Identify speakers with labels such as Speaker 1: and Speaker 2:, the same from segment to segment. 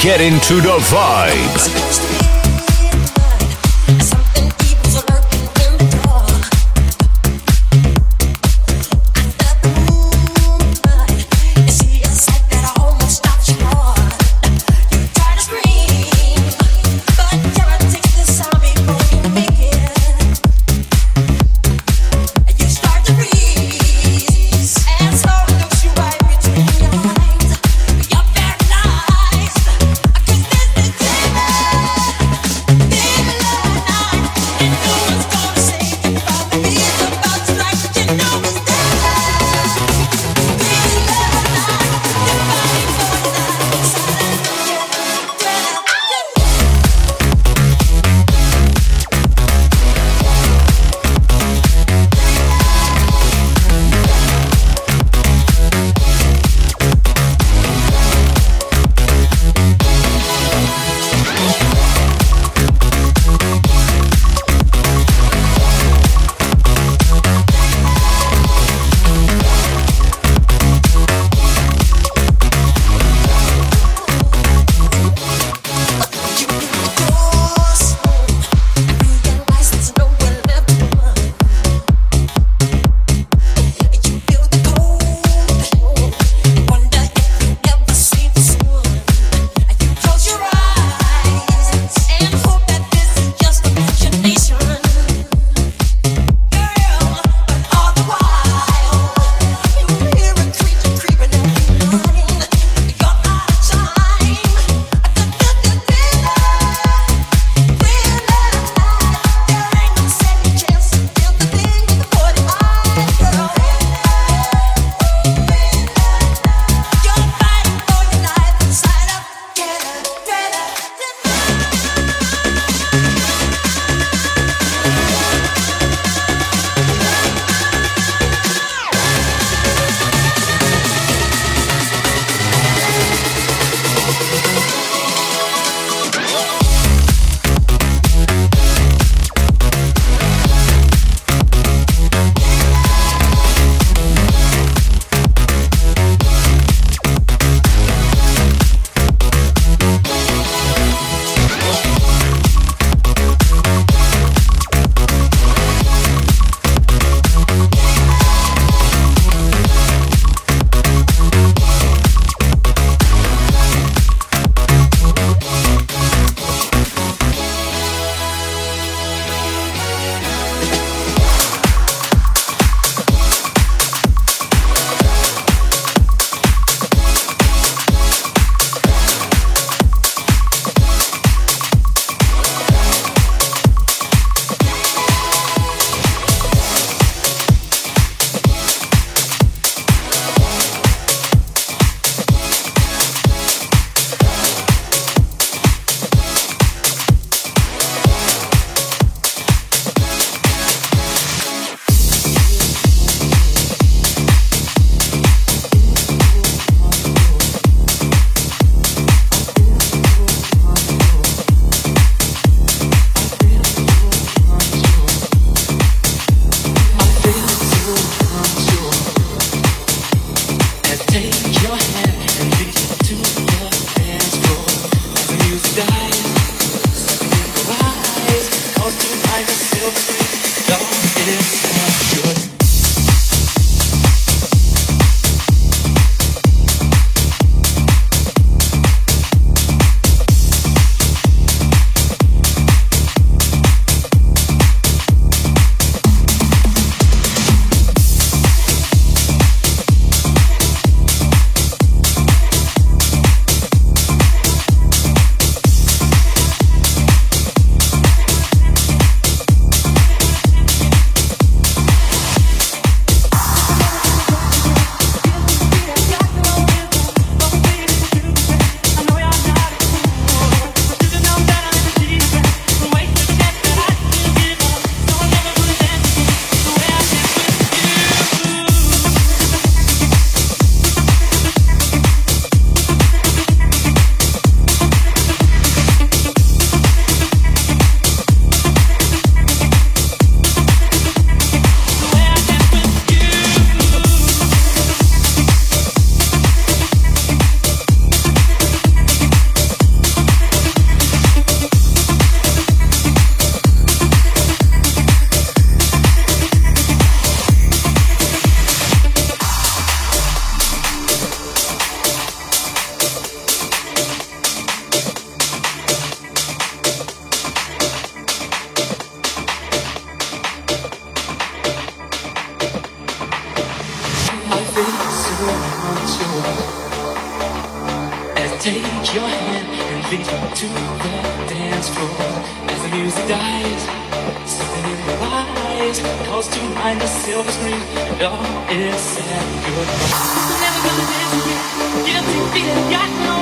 Speaker 1: Get into the vibe.
Speaker 2: As the music dies, something in your eyes calls to mind the silver screen, and all is said goodbye. I'm never gonna dance again. Guilty feeling got no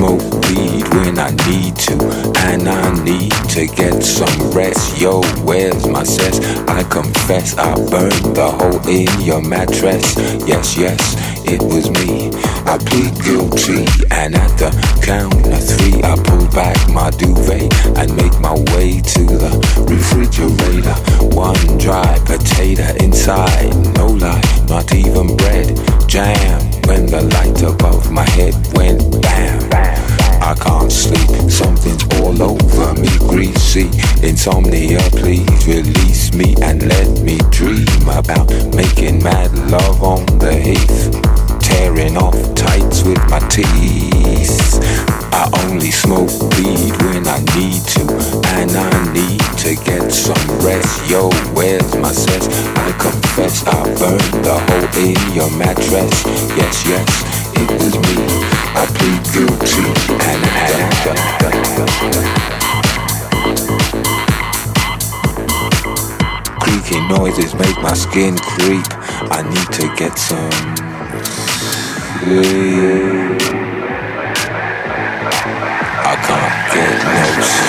Speaker 3: smoke weed when I need to, and I need to get some rest. Yo, where's my cess? I confess I burned the hole in your mattress. Yes, yes, it was me. I plead guilty, and at the count of three, I pull back my duvet and make my way to the refrigerator. One dry potato inside, no lie, not even bread. Jam when the light above my head went bam. I can't sleep, something's all over me, greasy. Insomnia, please release me and let me dream about making mad love on the heath tearing off tights with my teeth. I only smoke weed when I need to, and I need to get some rest. Yo, where's my sense? I confess I burned the hole in your mattress. Yes, yes, noises make my skin creep. I need to get some sleep. I can't get no sleep.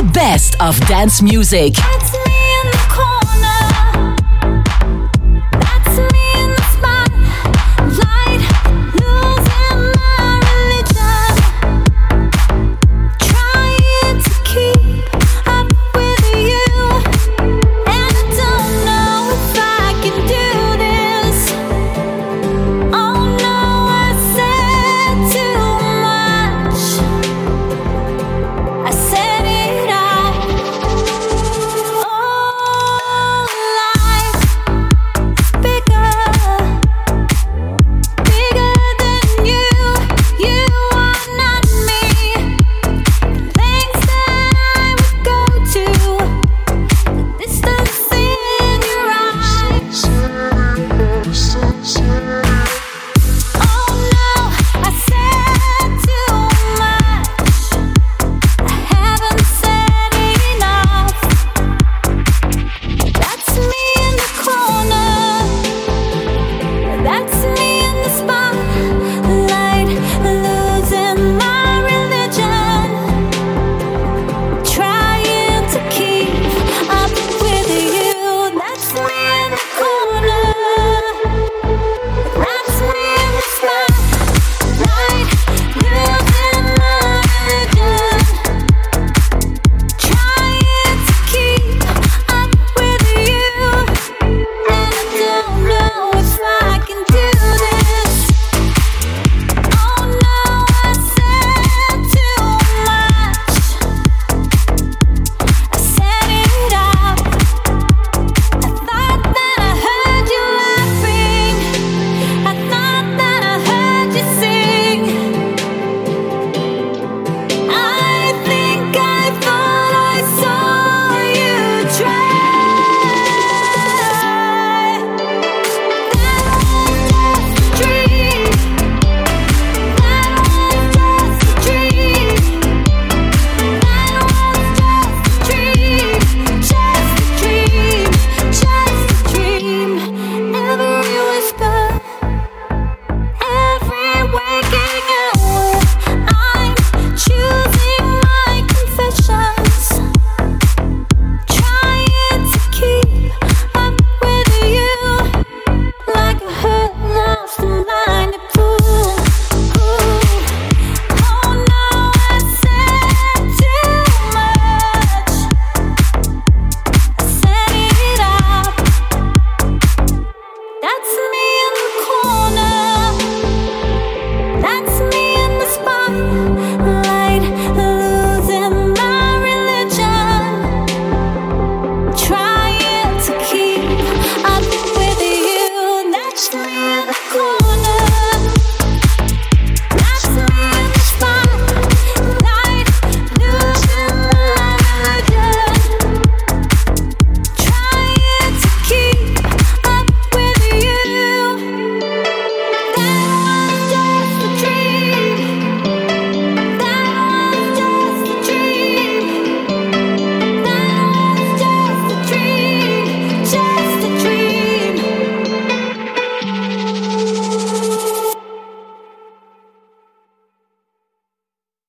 Speaker 4: the best of dance music.